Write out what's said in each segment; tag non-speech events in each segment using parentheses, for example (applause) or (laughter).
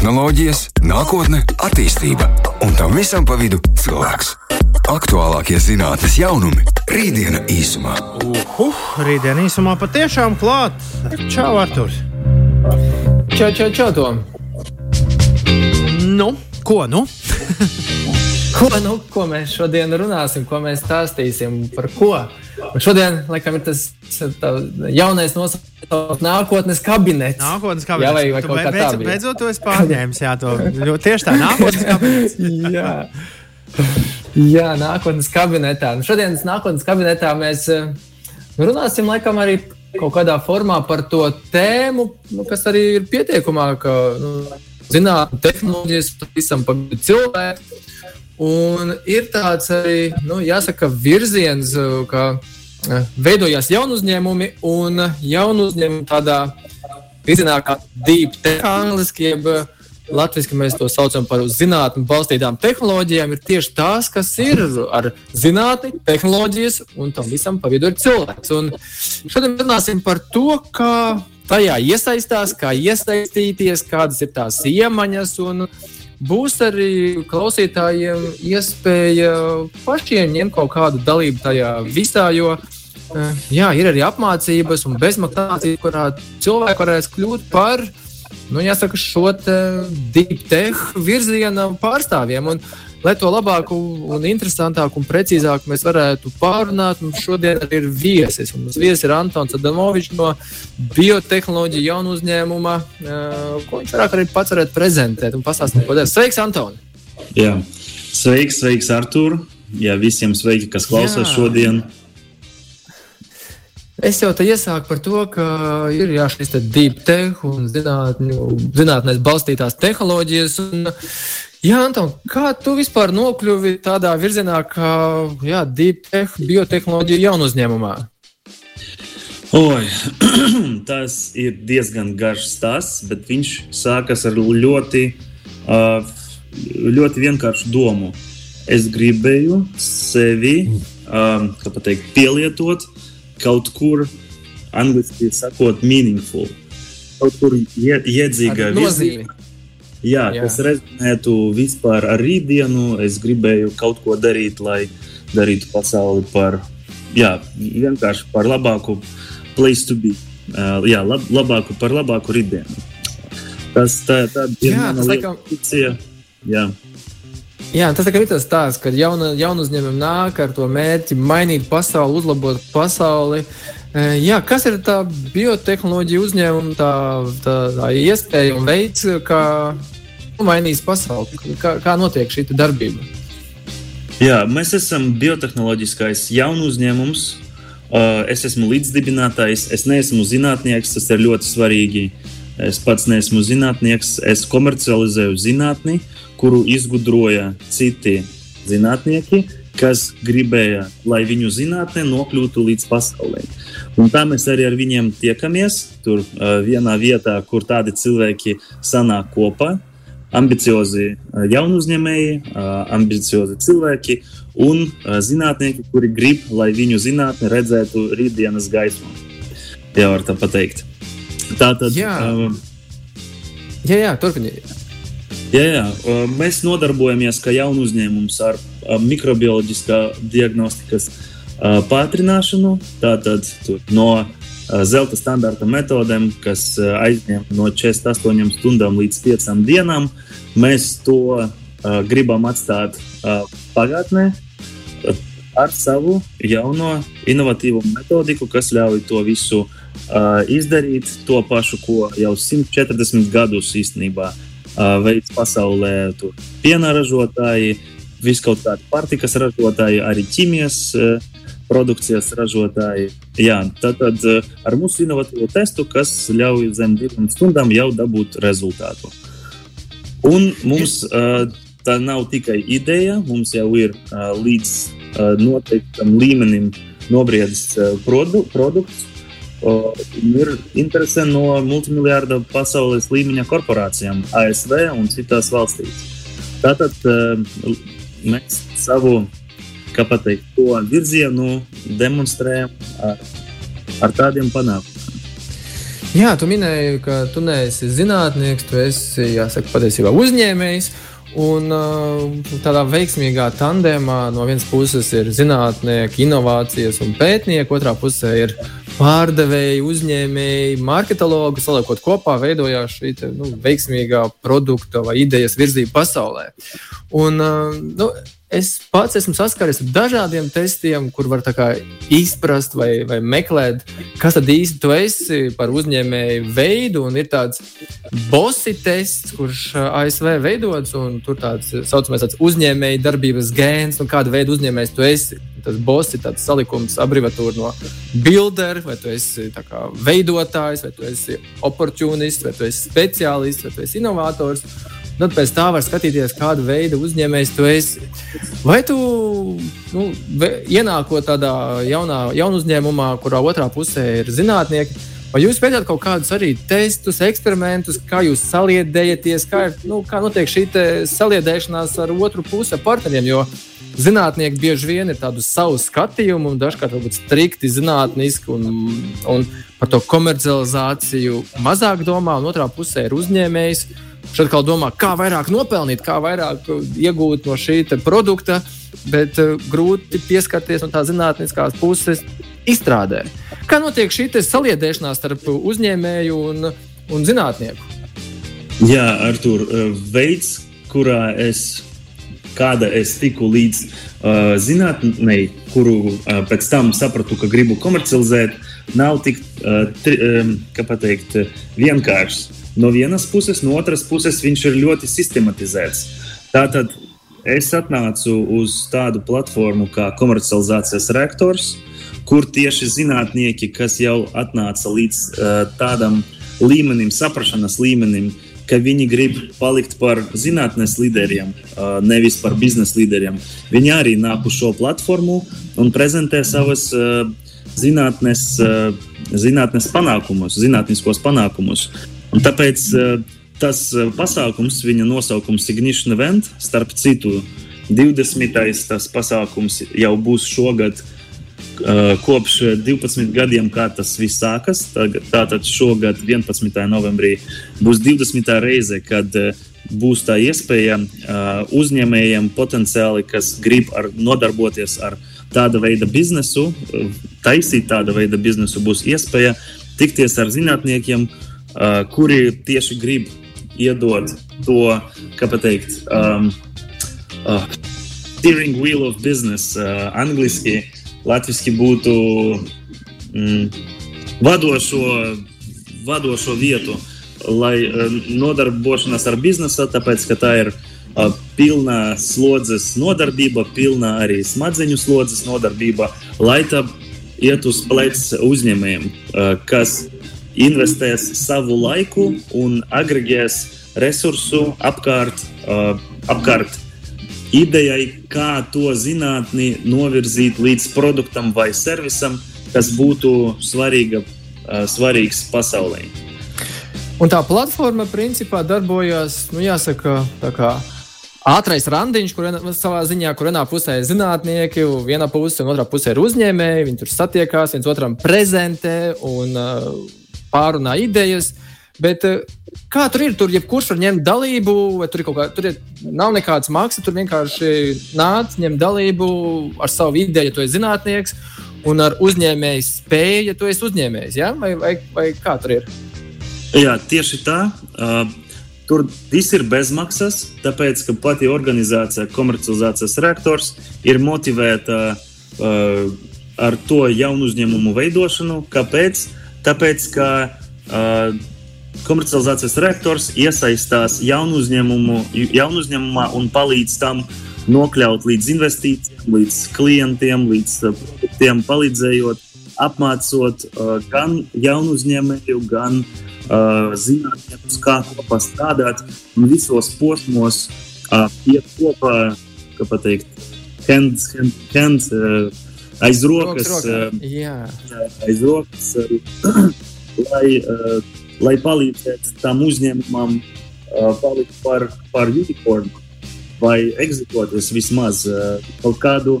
tehnoloģijas, nākotne, attīstība un tam visam pa vidu cilvēks. Aktuālākie zinātnīs jaunumi - rītdiena īsumā. Uhu, rītdiena īsumā patiešām klāt. Čau, Artur! Čau, čau, čau, Tom! Nu, ko nu? Ko, nu, ko mēs šodien runāsim, ko mēs stāstīsim, par ko? Šodien, laikam, ir tas jaunais nosaukums, nākotnes kabinets. Nākotnes kabinets. Jā, vai, vai kaut kā beidz- tā bija. Beidzot, to es pārņēmu. Jā, to ļoti tieši tā, nākotnes kabinets. (laughs) Jā. Jā, nākotnes kabinetā. Nu, šodienas nākotnes kabinetā mēs eh, runāsim laikam arī kaut kādā formā par to tēmu, nu, kas arī ir pietiekamā, ka nu, zinātnē, tehnoloģijas visam cilvēku. Un ir tāds arī, nu, jāsaka, virziens, eh, ka veidojās jaunu uzņēmumi un jaunu uzņēmumu tādā virzienā kā deep tech, angliski, jeb Latvijasiski mēs to saucam par zinātnē balstītām tehnoloģijām. Ir tieši tās, kas ir ar zinātni, tehnoloģijas un tam visam pa vidu ir cilvēks. Un šodien runāsim par to, kā tajā iesaistās, kā iesaistīties, kādas ir tās iemaņas. Un būs arī klausītājiem iespēja pašiem ņemt kaut kādu dalību tajā visā, jo eh, jā, ir arī apmācības un bezmaksas, kurā cilvēki varēs kļūt par nu, jāsaka, šo deep tech virziena pārstāvjiem. Un, lai to labāk, un interesantāk un precīzāk mēs varētu pārunāt, mums šodien arī ir viesis. Un Mums viesis ir Antons Adamovičs no biotehnoloģija jaunu uzņēmuma, eh, ko viņš vairāk arī pats varētu prezentēt un pastāstīt, ko dara. Sveiks, Antoni! Jā. Sveiks, sveiks, Artur! Jā, visiem sveiki, kas klausās Jā. šodien. Es jau te iesāku par to, ka ir jā, šis deep tech un zinātnēs balstītās tehnoloģijas. Un, jā, Anton, kā tu vispār nokļuvi tādā virzienā, kā jā, deep tech, biotehnoloģija jaunu uzņēmumā? Oi, (clears throat) tas ir diezgan garš stāsts, bet viņš sākas ar ļoti, ļoti vienkāršu domu. Es gribēju sevi pateikt, pielietot kaut kur, angļuiski sakot, meaningful. Kaut kur ie, iedzīgā Ar nozīmi. Jā, Jā. kas rezonētu vispār ar rītdienu. Es gribēju kaut ko darīt, lai darītu pasauli par, jā, vienkārši par labāku place to be. Uh, jā, lab, labāku par labāku rītdienu. Tas tā, tā ir Jā, tas liela laikam- fikcija. Jā. Jā, tas ir tas stāsts, ka jauna, jauna uzņēmuma nāk ar to mērķi mainīt pasauli, uzlabot pasauli. E, Jā, kas ir tā biotehnoloģija uzņēmuma, tā, tā, tā iespēja un veids, kā mainīs pasauli? Kā, kā notiek šī darbība? Jā, mēs esam biotehnoloģiskais jaunu uzņēmums. Uh, Es esmu līdzdibinātājs, es neesmu zinātnieks, tas ir ļoti svarīgi. Es pats neesmu zinātnieks, es komercializēju zinātni, kuru izgudroja citi zinātnieki, kas gribēja, lai viņu zinātnē nokļūtu līdz pasaulē. Un tā mēs arī ar viņiem tiekamies. Tur uh, vienā vietā, kur tādi cilvēki sanāk kopā, ambiciozi uh, jaunu uzņēmēji, uh, ambiciozi cilvēki un uh, zinātnieki, kuri grib, lai viņu zinātne redzētu rītdienas gaismu. Jā, var tā pateikt. Tā tad Jā. uh, Jā, jā turpiniet. Jā, jā, mēs nodarbojamies kā jaunu uzņēmums ar mikrobioloģiskā diagnostikas pātrināšanu. Tātad no zelta standarta metodēm, kas aizņem no 48 stundām līdz 5 dienām, mēs to gribam atstāt pagātnē ar savu jauno inovatīvo metodiku, kas ļauj to visu izdarīt, to pašu, ko jau 140 gadus īstenībā uh, veids pasaulē. Tur piena ražotāji, viskaut kādi pārtikas ražotāji, arī ķīmijas produkcijas ražotāji. Jā, tātad ar mūsu inovatīvo testu, kas ļauj zem divām stundām jau dabūt rezultātu. Un mums tā nav tikai ideja, mums jau ir līdz noteiktam līmenim nobriedis produ, produkts. Ir interese no multimiljardu pasaules līmeņa korporācijām, ASV un citās valstīs. Tātad mēs savu to virzienu demonstrējam ar, ar tādiem panākumiem. Jā, tu minēji, ka tu neesi zinātnieks, tu esi, jāsaka, patiesībā uzņēmējs. Un uh, tādā veiksmīgā tandēmā no vienas puses ir zinātnieki, inovācijas un pētnieki, otrā pusē ir pārdevēji, uzņēmēji, marketologi. Saliekot kopā, veidojās šī te, nu, veiksmīgā produkta vai idejas virzība pasaulē. Un, nu, Es pats esmu saskaries ar dažādiem testiem, kur var izprast vai, vai meklēt, kas tad īsti tu esi par uzņēmēju veidu. Un ir tāds bosi tests, kurš ASV veidots, un tur tāds saucamais tāds uzņēmēju darbības gēns, un kāda veida uzņēmējs tu esi. Tas boss ir tāds salikums, abreviatūra no builder, vai tu esi kā, veidotājs, vai tu esi oportunists, vai tu esi speciālists, vai tu esi inovators. Tad pēc tā var skatīties, kādu veidu uzņēmējs tu esi. Vai tu nu, ienākot tādā jaunā, jaunā uzņēmumā, kurā otrā pusē ir zinātnieki, vai jūs pētījāt kaut kādus arī testus, eksperimentus, kā jūs saliedējaties, kā, nu, kā notiek šī saliedēšanās ar otru pusi, ar partneriem? Jo zinātnieki bieži vien ir tādu savu skatījumu, un dažkārt varbūt strikti zinātniski, un, un par to komercializāciju mazāk domā, un otrā pusē ir uzņēmējs Šeit atkal domā, kā vairāk nopelnīt, kā vairāk iegūt no šī produkta, bet uh, grūti pieskarties no tā zinātniskās puses izstrādē. Kā notiek šī saliedēšanās starp uzņēmēju un, un zinātnieku? Jā, Artur, eh, veids, kurā es, kāda es tiku līdz uh, zinātnē, kuru uh, pēc tam sapratu, ka gribu komercializēt, nav tik, uh, tri, um, kā pateikt, vienkāršs no vienas puses, no otras puses viņš ir ļoti sistematizēts. Tātad es atnācu uz tādu platformu kā komercializācijas reaktors, kur tieši zinātnieki, kas jau atnāca līdz uh, tādam līmenim, saprašanas līmenim, ka viņi grib palikt par zinātnīs līderiem, uh, nevis par biznesa līderiem. Viņi arī nāk uz šo platformu un prezentē savas uh, zinātnes, uh, zinātnes panākumus, zinātniskos panākumus. Un tāpēc eh, tas eh, pasākums, viņa nosaukums Ignition Event, starp citu, 20. tas pasākums jau būs šogad. Eh, kopš 12 gadiem, kā tas viss sākas, tātad šogad, 11. novembrī, būs 20. reize, kad būs tā iespēja uzņēmējiem potenciāli, kas grib ar, nodarboties ar tāda veida biznesu, taisīt tāda veida biznesu, būs iespēja tikties ar zinātniekiem, uh, kuri tieši grib iedot to, kā pateikt, um, uh, steering wheel of business, uh, angliski, latviešu būtu mm, vadošo, vadošo vietu, lai uh, nodarbošanās ar biznesu, tāpēc ka tā ir uh, pilna slodzes nodarbība, pilna arī smadzeņu slodzes nodarbība, lai tā iet uz plecs uzņēmējiem, uh, kas investēs savu laiku un agregēs resursu apkārt, uh, apkārt idejai, kā to zinātni novirzīt līdz produktam vai servisam, kas būtu svarīga, uh, svarīgs pasaulē. Un tā platforma principā darbojas, nu, jāsaka, tā kā ātrais randiņš, kur savā ziņā, kur vienā pusē ir zinātnieki, vienā pusē un otrā pusē ir uzņēmēji. Viņi tur satiekās, viens otram prezentē un uh, pārunā idejas. Bet, eh, kā tur ir? Tur jebkurš var ņemt dalību, vai tur, kā, tur ir, nav nekādas maksas. Tur vienkārši nāc, ņem dalību ar savu ideju, ja tu esi zinātnieks, un ar uzņēmēju spēju, ja tu esi uzņēmējs. Ja? Vai, vai, vai kā tur ir? Jā, tieši tā. Uh, tur viss ir bezmaksas, tāpēc ka pati organizācija, komercializācijas reaktors, ir motivēta uh, ar to jaunu uzņēmumu veidošanu. Kāpēc? Tāpēc, ka uh, komercializācijas reaktors iesaistās jaunu, uzņēmumu, jaunu uzņēmumā un palīdz tam nokļūt līdz investīcijām, līdz klientiem, līdz produktiem, palīdzējot, apmācot uh, gan jaunu uzņēmēju, gan uh, zinātniekus, kā kopā strādāt un visos posmos uh, iet kopā, kā pateikt, hand, hand, hand, uh, aiz rokas, rokas, aiz rokas (clears throat) lai, lai palīdzētu tam uzņēmumam palikt par, par unikornu vai ekzekvoties vismaz kaut kādu,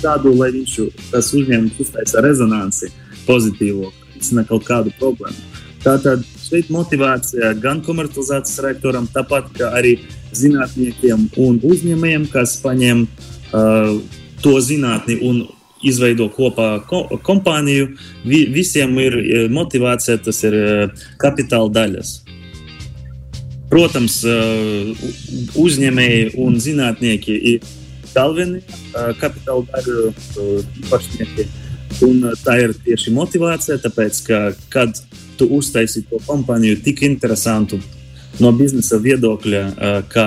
tādu, lai viņš tas uzņēmums uztaisa rezonanci pozitīvo. risina kaut kādu problēmu. Tātad šeit motivācija gan komercializācijas rektoram, tāpat arī zinātniekiem un uzņēmējiem, kas paņem uh, to zinātni un izveido kopā ko, kompāniju. Vi, visiem ir motivācija, tas ir kapitāla daļas. Protams, uzņēmēji un zinātnieki ir galvenie kapitāla daļu īpašnieki. Un tā ir tieši motivācija, tāpēc, ka, kad tu uztaisīji to kompāniju tik interesantu no biznesa viedokļa, ka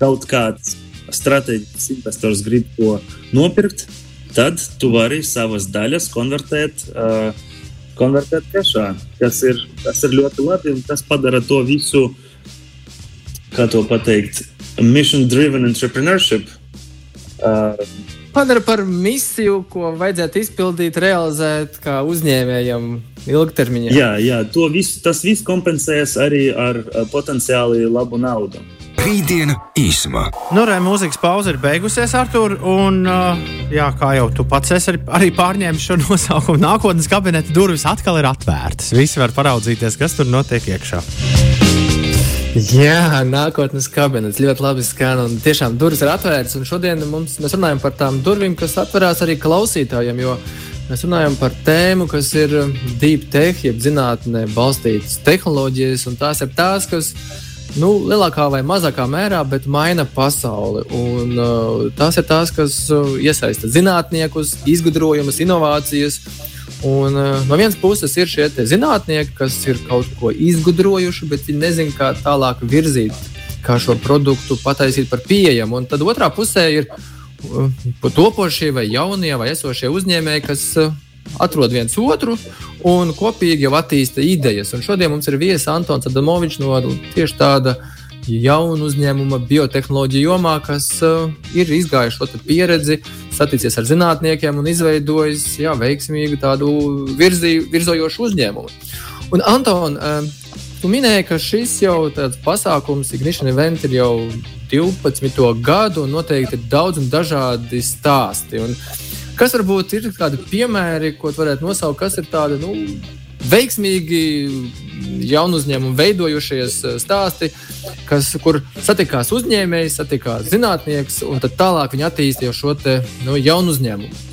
kaut kāds strateģisks investors grib to nopirkt, tad tu vari savas daļas konvertēt. Uh, konvertēt tiešā, kas ir, kas ir ļoti labi un tas padara to visu, kā to pateikt, mission driven entrepreneurship. Uh, padara par misiju, ko vajadzētu izpildīt, realizēt kā uzņēmējam ilgtermiņā. Jā, jā visu, tas viss kompensējas arī ar potenciāli labu naudu. Rītdiena īsumā. Nu, re, mūzikas pauze ir beigusies, Artur. Un, jā, kā jau tu pats esi arī pārņēmis šo nosaukumu, nākotnes kabineta durvis atkal ir atvērtas. Visi var paraudzīties, kas tur notiek iekšā. Jā, nākotnes kabinets ļoti labi skan. Un tiešām durvis ir atvērtas. Un šodien mums, mēs runājam par tām durvīm, kas atverās arī klausītājiem. Mēs runājam par tēmu, kas ir deep tech, jeb zinātnē balstītas tehnoloģijas. Tās ir tās, kas nu, lielākā vai mazākā mērā, bet maina pasauli. Un, uh, tās ir tās, kas uh, iesaista zinātniekus, izgudrojumus, inovācijas. Un, uh, no vienas puses ir šie zinātnieki, kas ir kaut ko izgudrojuši, bet viņi nezina, kā tālāk virzīt, kā šo produktu pataisīt par pieejamu. Un tad otrā pusē ir uh, topošie vai jaunie vai esošie uzņēmēji, kas uh, atrod viens otru un kopīgi jau attīsta idejas. Un šodien mums ir viesis Antons Adamovičs no tieši tāda jauna uzņēmuma biotehnoloģija jomā, kas uh, ir izgājis šo pieredzi, saticies ar zinātniekiem un izveidojis jā, veiksmīgu tādu virzī, virzojošu uzņēmumu. Un, Anton, uh, tu minēji, ka šis jau tāds pasākums, Ignition Event, ir jau 12. gadu un noteikti ir daudz un dažādi stāsti. Un, Kas varbūt ir kādi piemēri, ko varētu nosaukt, kas ir tādi nu, veiksmīgi jaunu uzņēmumu veidojušies eh, stāsti, kas, kur satikās uzņēmējs, satikās zinātnieks, un tad tālāk viņi attīstīja šo te, nu, jaunu uzņēmumu.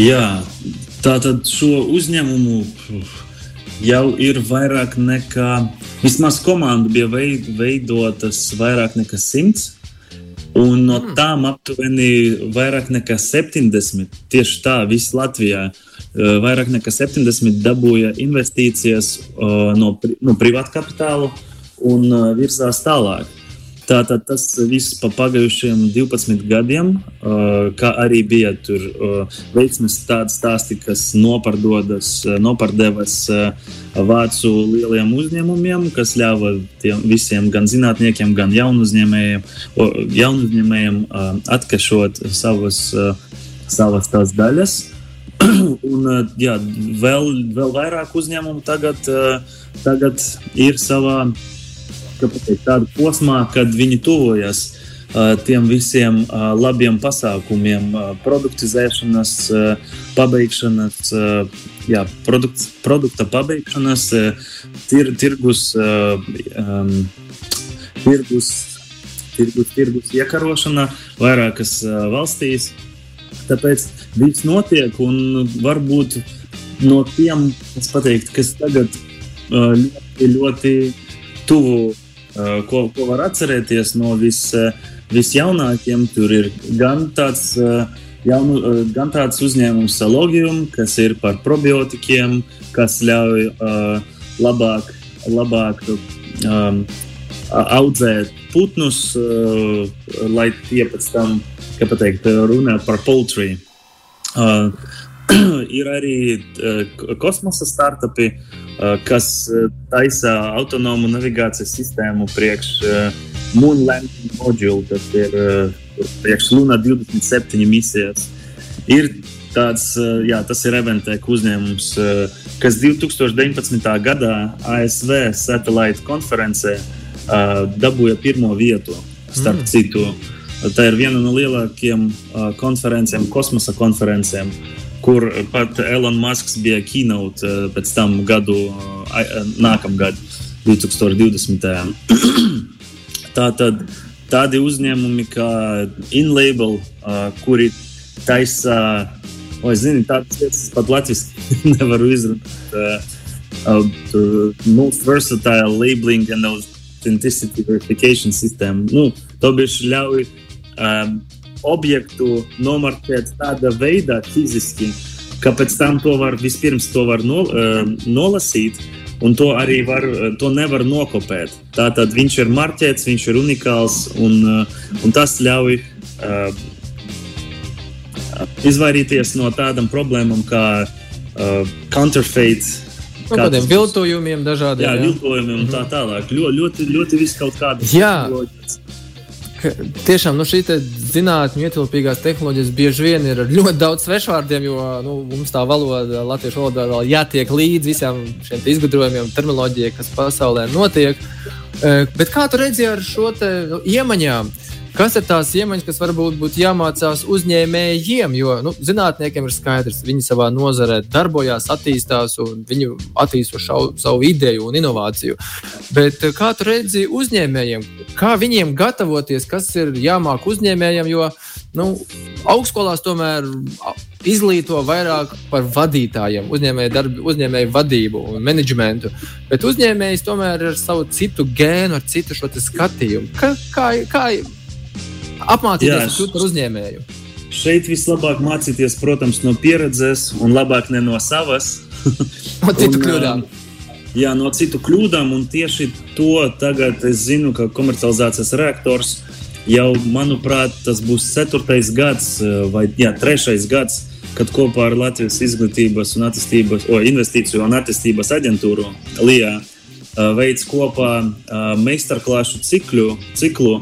Jā, tā tad šo uzņēmumu jau ir vairāk nekā, vismaz komanda bija veidotas vairāk nekā simts. Un no mm. tām aptuveni vairāk nekā 70, tieši tā, visā Latvijā, eh, vairāk nekā 70 dabūja investīcijas eh, no, no privāta kapitāla un eh, virzās tālāk. Tātad tas viss pa pagājušiem 12 gadiem, kā arī bija tur veiksmes tādi stāsti, kas nopārdodas, nopārdevas vācu lieliem uzņēmumiem, kas ļāva tiem visiem, gan zinātniekiem, gan jaunu uzņēmējiem, jaunu uzņēmējiem atkašot savas, savas tās daļas. (clears throat) Un, jā, vēl, vēl vairāk uzņēmumu tagad, tagad ir savā pateikt, tādu posmā, kad viņi tuvojas tiem visiem labiem pasākumiem, produktizēšanas, pabeigšanas, jā, produkt, produkta pabeigšanas, tir, tirgus, tirgus, tirgus, tirgus iekarošana vairākas valstīs. Tāpēc viss notiek un varbūt no tiem, pateikt, kas tagad ļoti, ļoti tuvu ko, ko var atcerēties no vis, eh, visjaunākiem. Tur ir gan tāds, eh, jaunu, gan tāds uzņēmums, Salogium, kas ir par probiotikiem, kas ļauj uh, labāk, labāk um, audzēt putnus, uh, lai tie pēc tam, kā pateikt, runā par poultry. Uh, (clears throat) ir arī uh, kosmosa startupi, uh, kas taisa autonomu navigācijas sistēmu priekš uh, Moon Landing Module, kas ir priekš Luna 27 misijas. Ir tāds, jā, tas ir Eventek uzņēmums, kas 2019. gadā ASV satelīta konferencē dabūja pirmo vietu starp mm. citu. Tā ir viena no lielākajām konferencēm, kosmosa konferencēm. Kur pat Elon Musks bija keynote pēc tam gadu, nākamgad, 2020. Tā tad tādi uzņēmumi kā InLabel, kuri taisa, vai zini, tādas lietas pat latviešu (laughs) nevaru izrunāt. Uh, most versatile labeling and authenticity verification system. Nu, to bieži ļauj um, objektu nomarķēt tādā veidā fiziski, ka pēc tam to var vispirms to var no, uh, nolasīt. Un to arī var, to nevar nokopēt. Tātad viņš ir marķēts, viņš ir unikāls un, uh, un tas ļauj uh, izvairīties no tādām problēmām kā uh, counterfeit. No kādiem viltojumiem, dažādiem. Jā, jā. viltojumiem un tā tālāk. Ļoti, ļoti, ļoti viss kaut kādas. Jā. Tiešām nu, šī zinātnē, ietilpīgās tehnoloģijas bieži vien ir ļoti daudz svešvārdiem, jo nu, mums tā valoda, latviešu valodā, vēl jātiek līdzi visiem šiem izgudrojumiem, terminoloģijai, kas pasaulē notiek. Eh, bet kā tu redzi ar šo nu, iemaņām? Kas ir tās iemaņas, kas varbūt būtu jāmācās uzņēmējiem? Jo nu, zinātniekiem ir skaidrs, viņi savā nozarē darbojās, attīstās un viņi attīsto šau, savu ideju un inovāciju. Bet eh, kā tu redzi uzņēmējiem, kā viņiem gatavoties, kas ir jāmāk uzņēmējiem? Jo nu, augstskolās tomēr izglīto vairāk par vadītājiem, uzņēmēju, darbi, uzņēmēju vadību un menedžmentu. Bet uzņēmējs tomēr ir savu citu gēnu, ar citu šo skatījumu. Kā, kā, kā apmācīties kļūt par uzņēmēju? Šeit vislabāk mācīties, protams, no pieredzes, un labāk ne no savas. (laughs) no citu un, kļūdām. Jā, no citu kļūdām, un tieši to tagad es zinu, ka komercializācijas reaktors jau, manuprāt, tas būs ceturtais gads vai jā, trešais gads, kad kopā ar Latvijas izglītības un attīstības, o, investīciju un attīstības aģentūru LIA veids kopā meistarklāšu ciklu, ciklu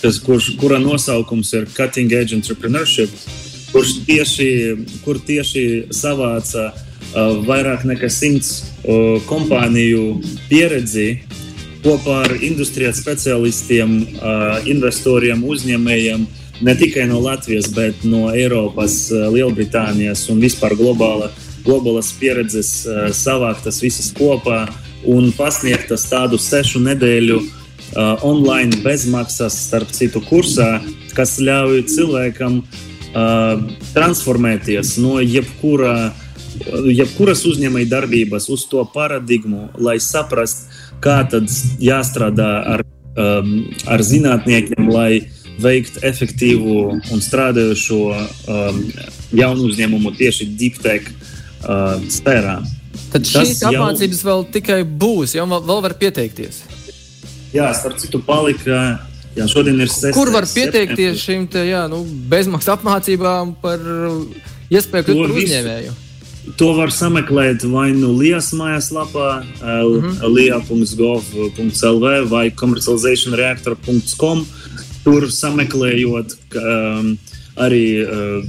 kas, kurš, kura nosaukums ir Cutting Edge Entrepreneurship, kurš tieši, kur tieši savāca vairāk nekā simts kompāniju pieredzi kopā ar industrijā speciālistiem, uh, investoriem, uzņēmējiem. Ne tikai no Latvijas, bet no Eiropas, Lielbritānijas un vispār globāla, globālas pieredzes savāktas visas kopā un pasniegtas tādu sešu nedēļu online bezmaksas, starp citu, kursā, kas ļauj cilvēkam transformēties no jebkura, jebkuras uzņēmēja darbības uz to paradigmu, lai saprastu, kā tad jāstrādā ar, um, ar zinātniekiem, lai veikt efektīvu un strādājošo um, jaunu uzņēmumu tieši deep tech uh, sfērā. Tad šīs Tas apmācības jau... vēl tikai būs, jau vēl var pieteikties. Jā, starp citu, palika. Jā, šodien ir 6. Kur var pieteikties šīm te, jā, nu, bezmaksas apmācībām par iespēju kļūt par uzņēmēju? To var sameklēt vai nu Lijas mājaslapā, mm -hmm. lija.gov.lv vai komercializationreactor.com. Tur sameklējot um, arī uh,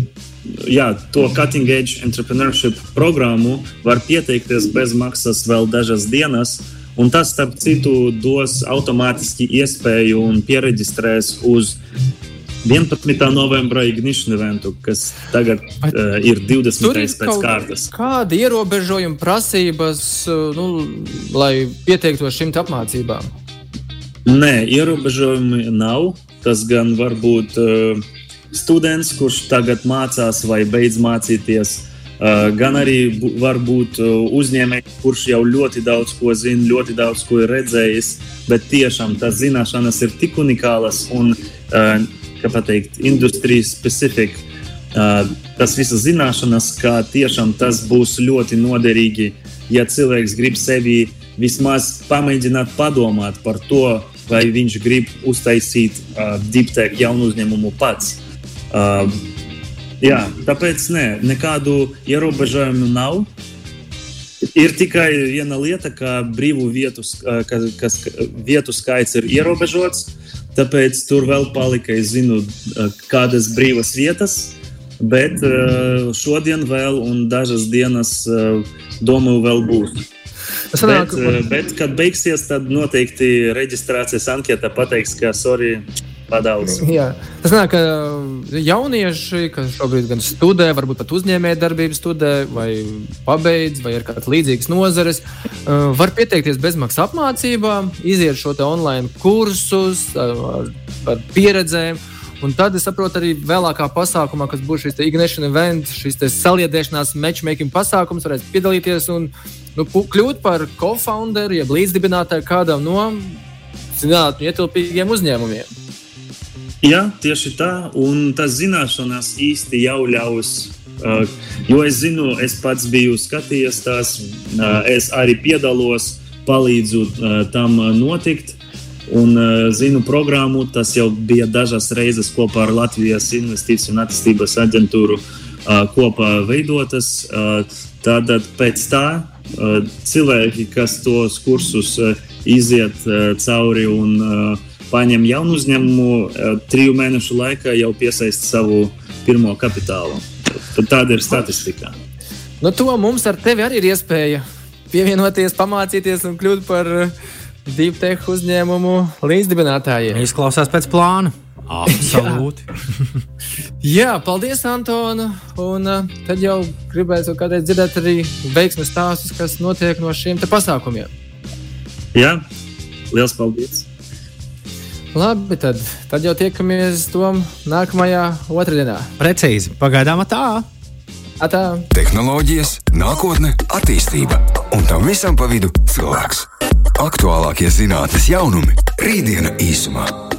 jā, to cutting edge entrepreneurship programmu, var pieteikties bez maksas vēl dažas dienas. Un tas, starp citu, dos automātiski iespēju un pieregistrēs uz 11. novembra Ignition eventu, kas tagad uh, ir 20. Tur ir pēc kārtas. Kādi ierobežojumi, prasības, uh, nu, lai pieteiktos šīm apmācībām? Nē, ierobežojumi nav. Tas gan var būt uh, students, kurš tagad mācās vai beidz mācīties Uh, gan arī var būt uh, uzņēmējs, kurš jau ļoti daudz ko zina, ļoti daudz ko ir redzējis, bet tiešām tās zināšanas ir tik unikālas un, uh, kā pateikt, industrijas specifika. Tas visas zināšanas, ka tiešām tas būs ļoti noderīgi, ja cilvēks grib sevi vismaz pamēģināt padomāt par to, vai viņš grib uztaisīt uh, tech jaunu uzņēmumu pats. Uh, Jā, tāpēc nē, nekādu ierobežojumu nav. Ir tikai viena lieta, ka brīvu vietu, ka, kas, vietu skaits ir ierobežots. Tāpēc tur vēl palika, es zinu, kādas brīvas vietas. Bet šodien vēl un dažas dienas, domāju, vēl būs. Bet, bet, kad beigsies, tad noteikti reģistrācijas anketa pateiks, ka sorry, Padaudz. Jā. Tas nāk, ka jaunieši, kas šobrīd gan studē, varbūt pat uzņēmējdarbību studē, vai pabeidz, vai ir kādas līdzīgas nozares, var pieteikties bezmaksas apmācībām, iziet šo online kursus ar, ar pieredzēm. Un tad es saprotu, arī vēlākā pasākumā, kas būs šis Ignition event, šis saliedēšanās matchmaking pasākums, varēs piedalīties un nu, kļūt par co-founderu, jeb līdzdibinātāju kādam no zinātnē ietilpīgiem uzņēmumiem. Jā, tieši tā. Un tas zināšanas īsti jau ļaus. Uh, jo es zinu, es pats biju skatījies tās, uh, es arī piedalos, palīdzu uh, tam notikt. Un uh, zinu programmu, tas jau bija dažas reizes kopā ar Latvijas Investīciju un attīstības aģentūru uh, kopā veidotas. Uh, Tātad pēc tā uh, cilvēki, kas tos kursus uh, iziet uh, cauri un uh, paņem jaunu uzņēmumu, eh, triju mēnešu laikā jau piesaist savu pirmo kapitālu. Tad tāda ir statistika. Nu, to mums ar tevi arī ir iespēja pievienoties, pamācīties un kļūt par eh, Deep Tech uzņēmumu līdzdibinātājiem. Izklausās pēc plāna. Absolūti. (laughs) Jā, paldies, Antona. Un uh, tad jau gribētu kādreiz dzirdēt arī veiksmēs stāstus, kas notiek no šiem pasākumiem. Jā, liels paldies! Labi, tad, tad jau tiekamies tom nākamajā otrdienā. Precīzi, pagaidām tā. Atā. Tehnoloģijas, nākotne, attīstība un tam visam pa vidu cilvēks. Aktuālākie zinātnes jaunumi - rītdiena īsumā.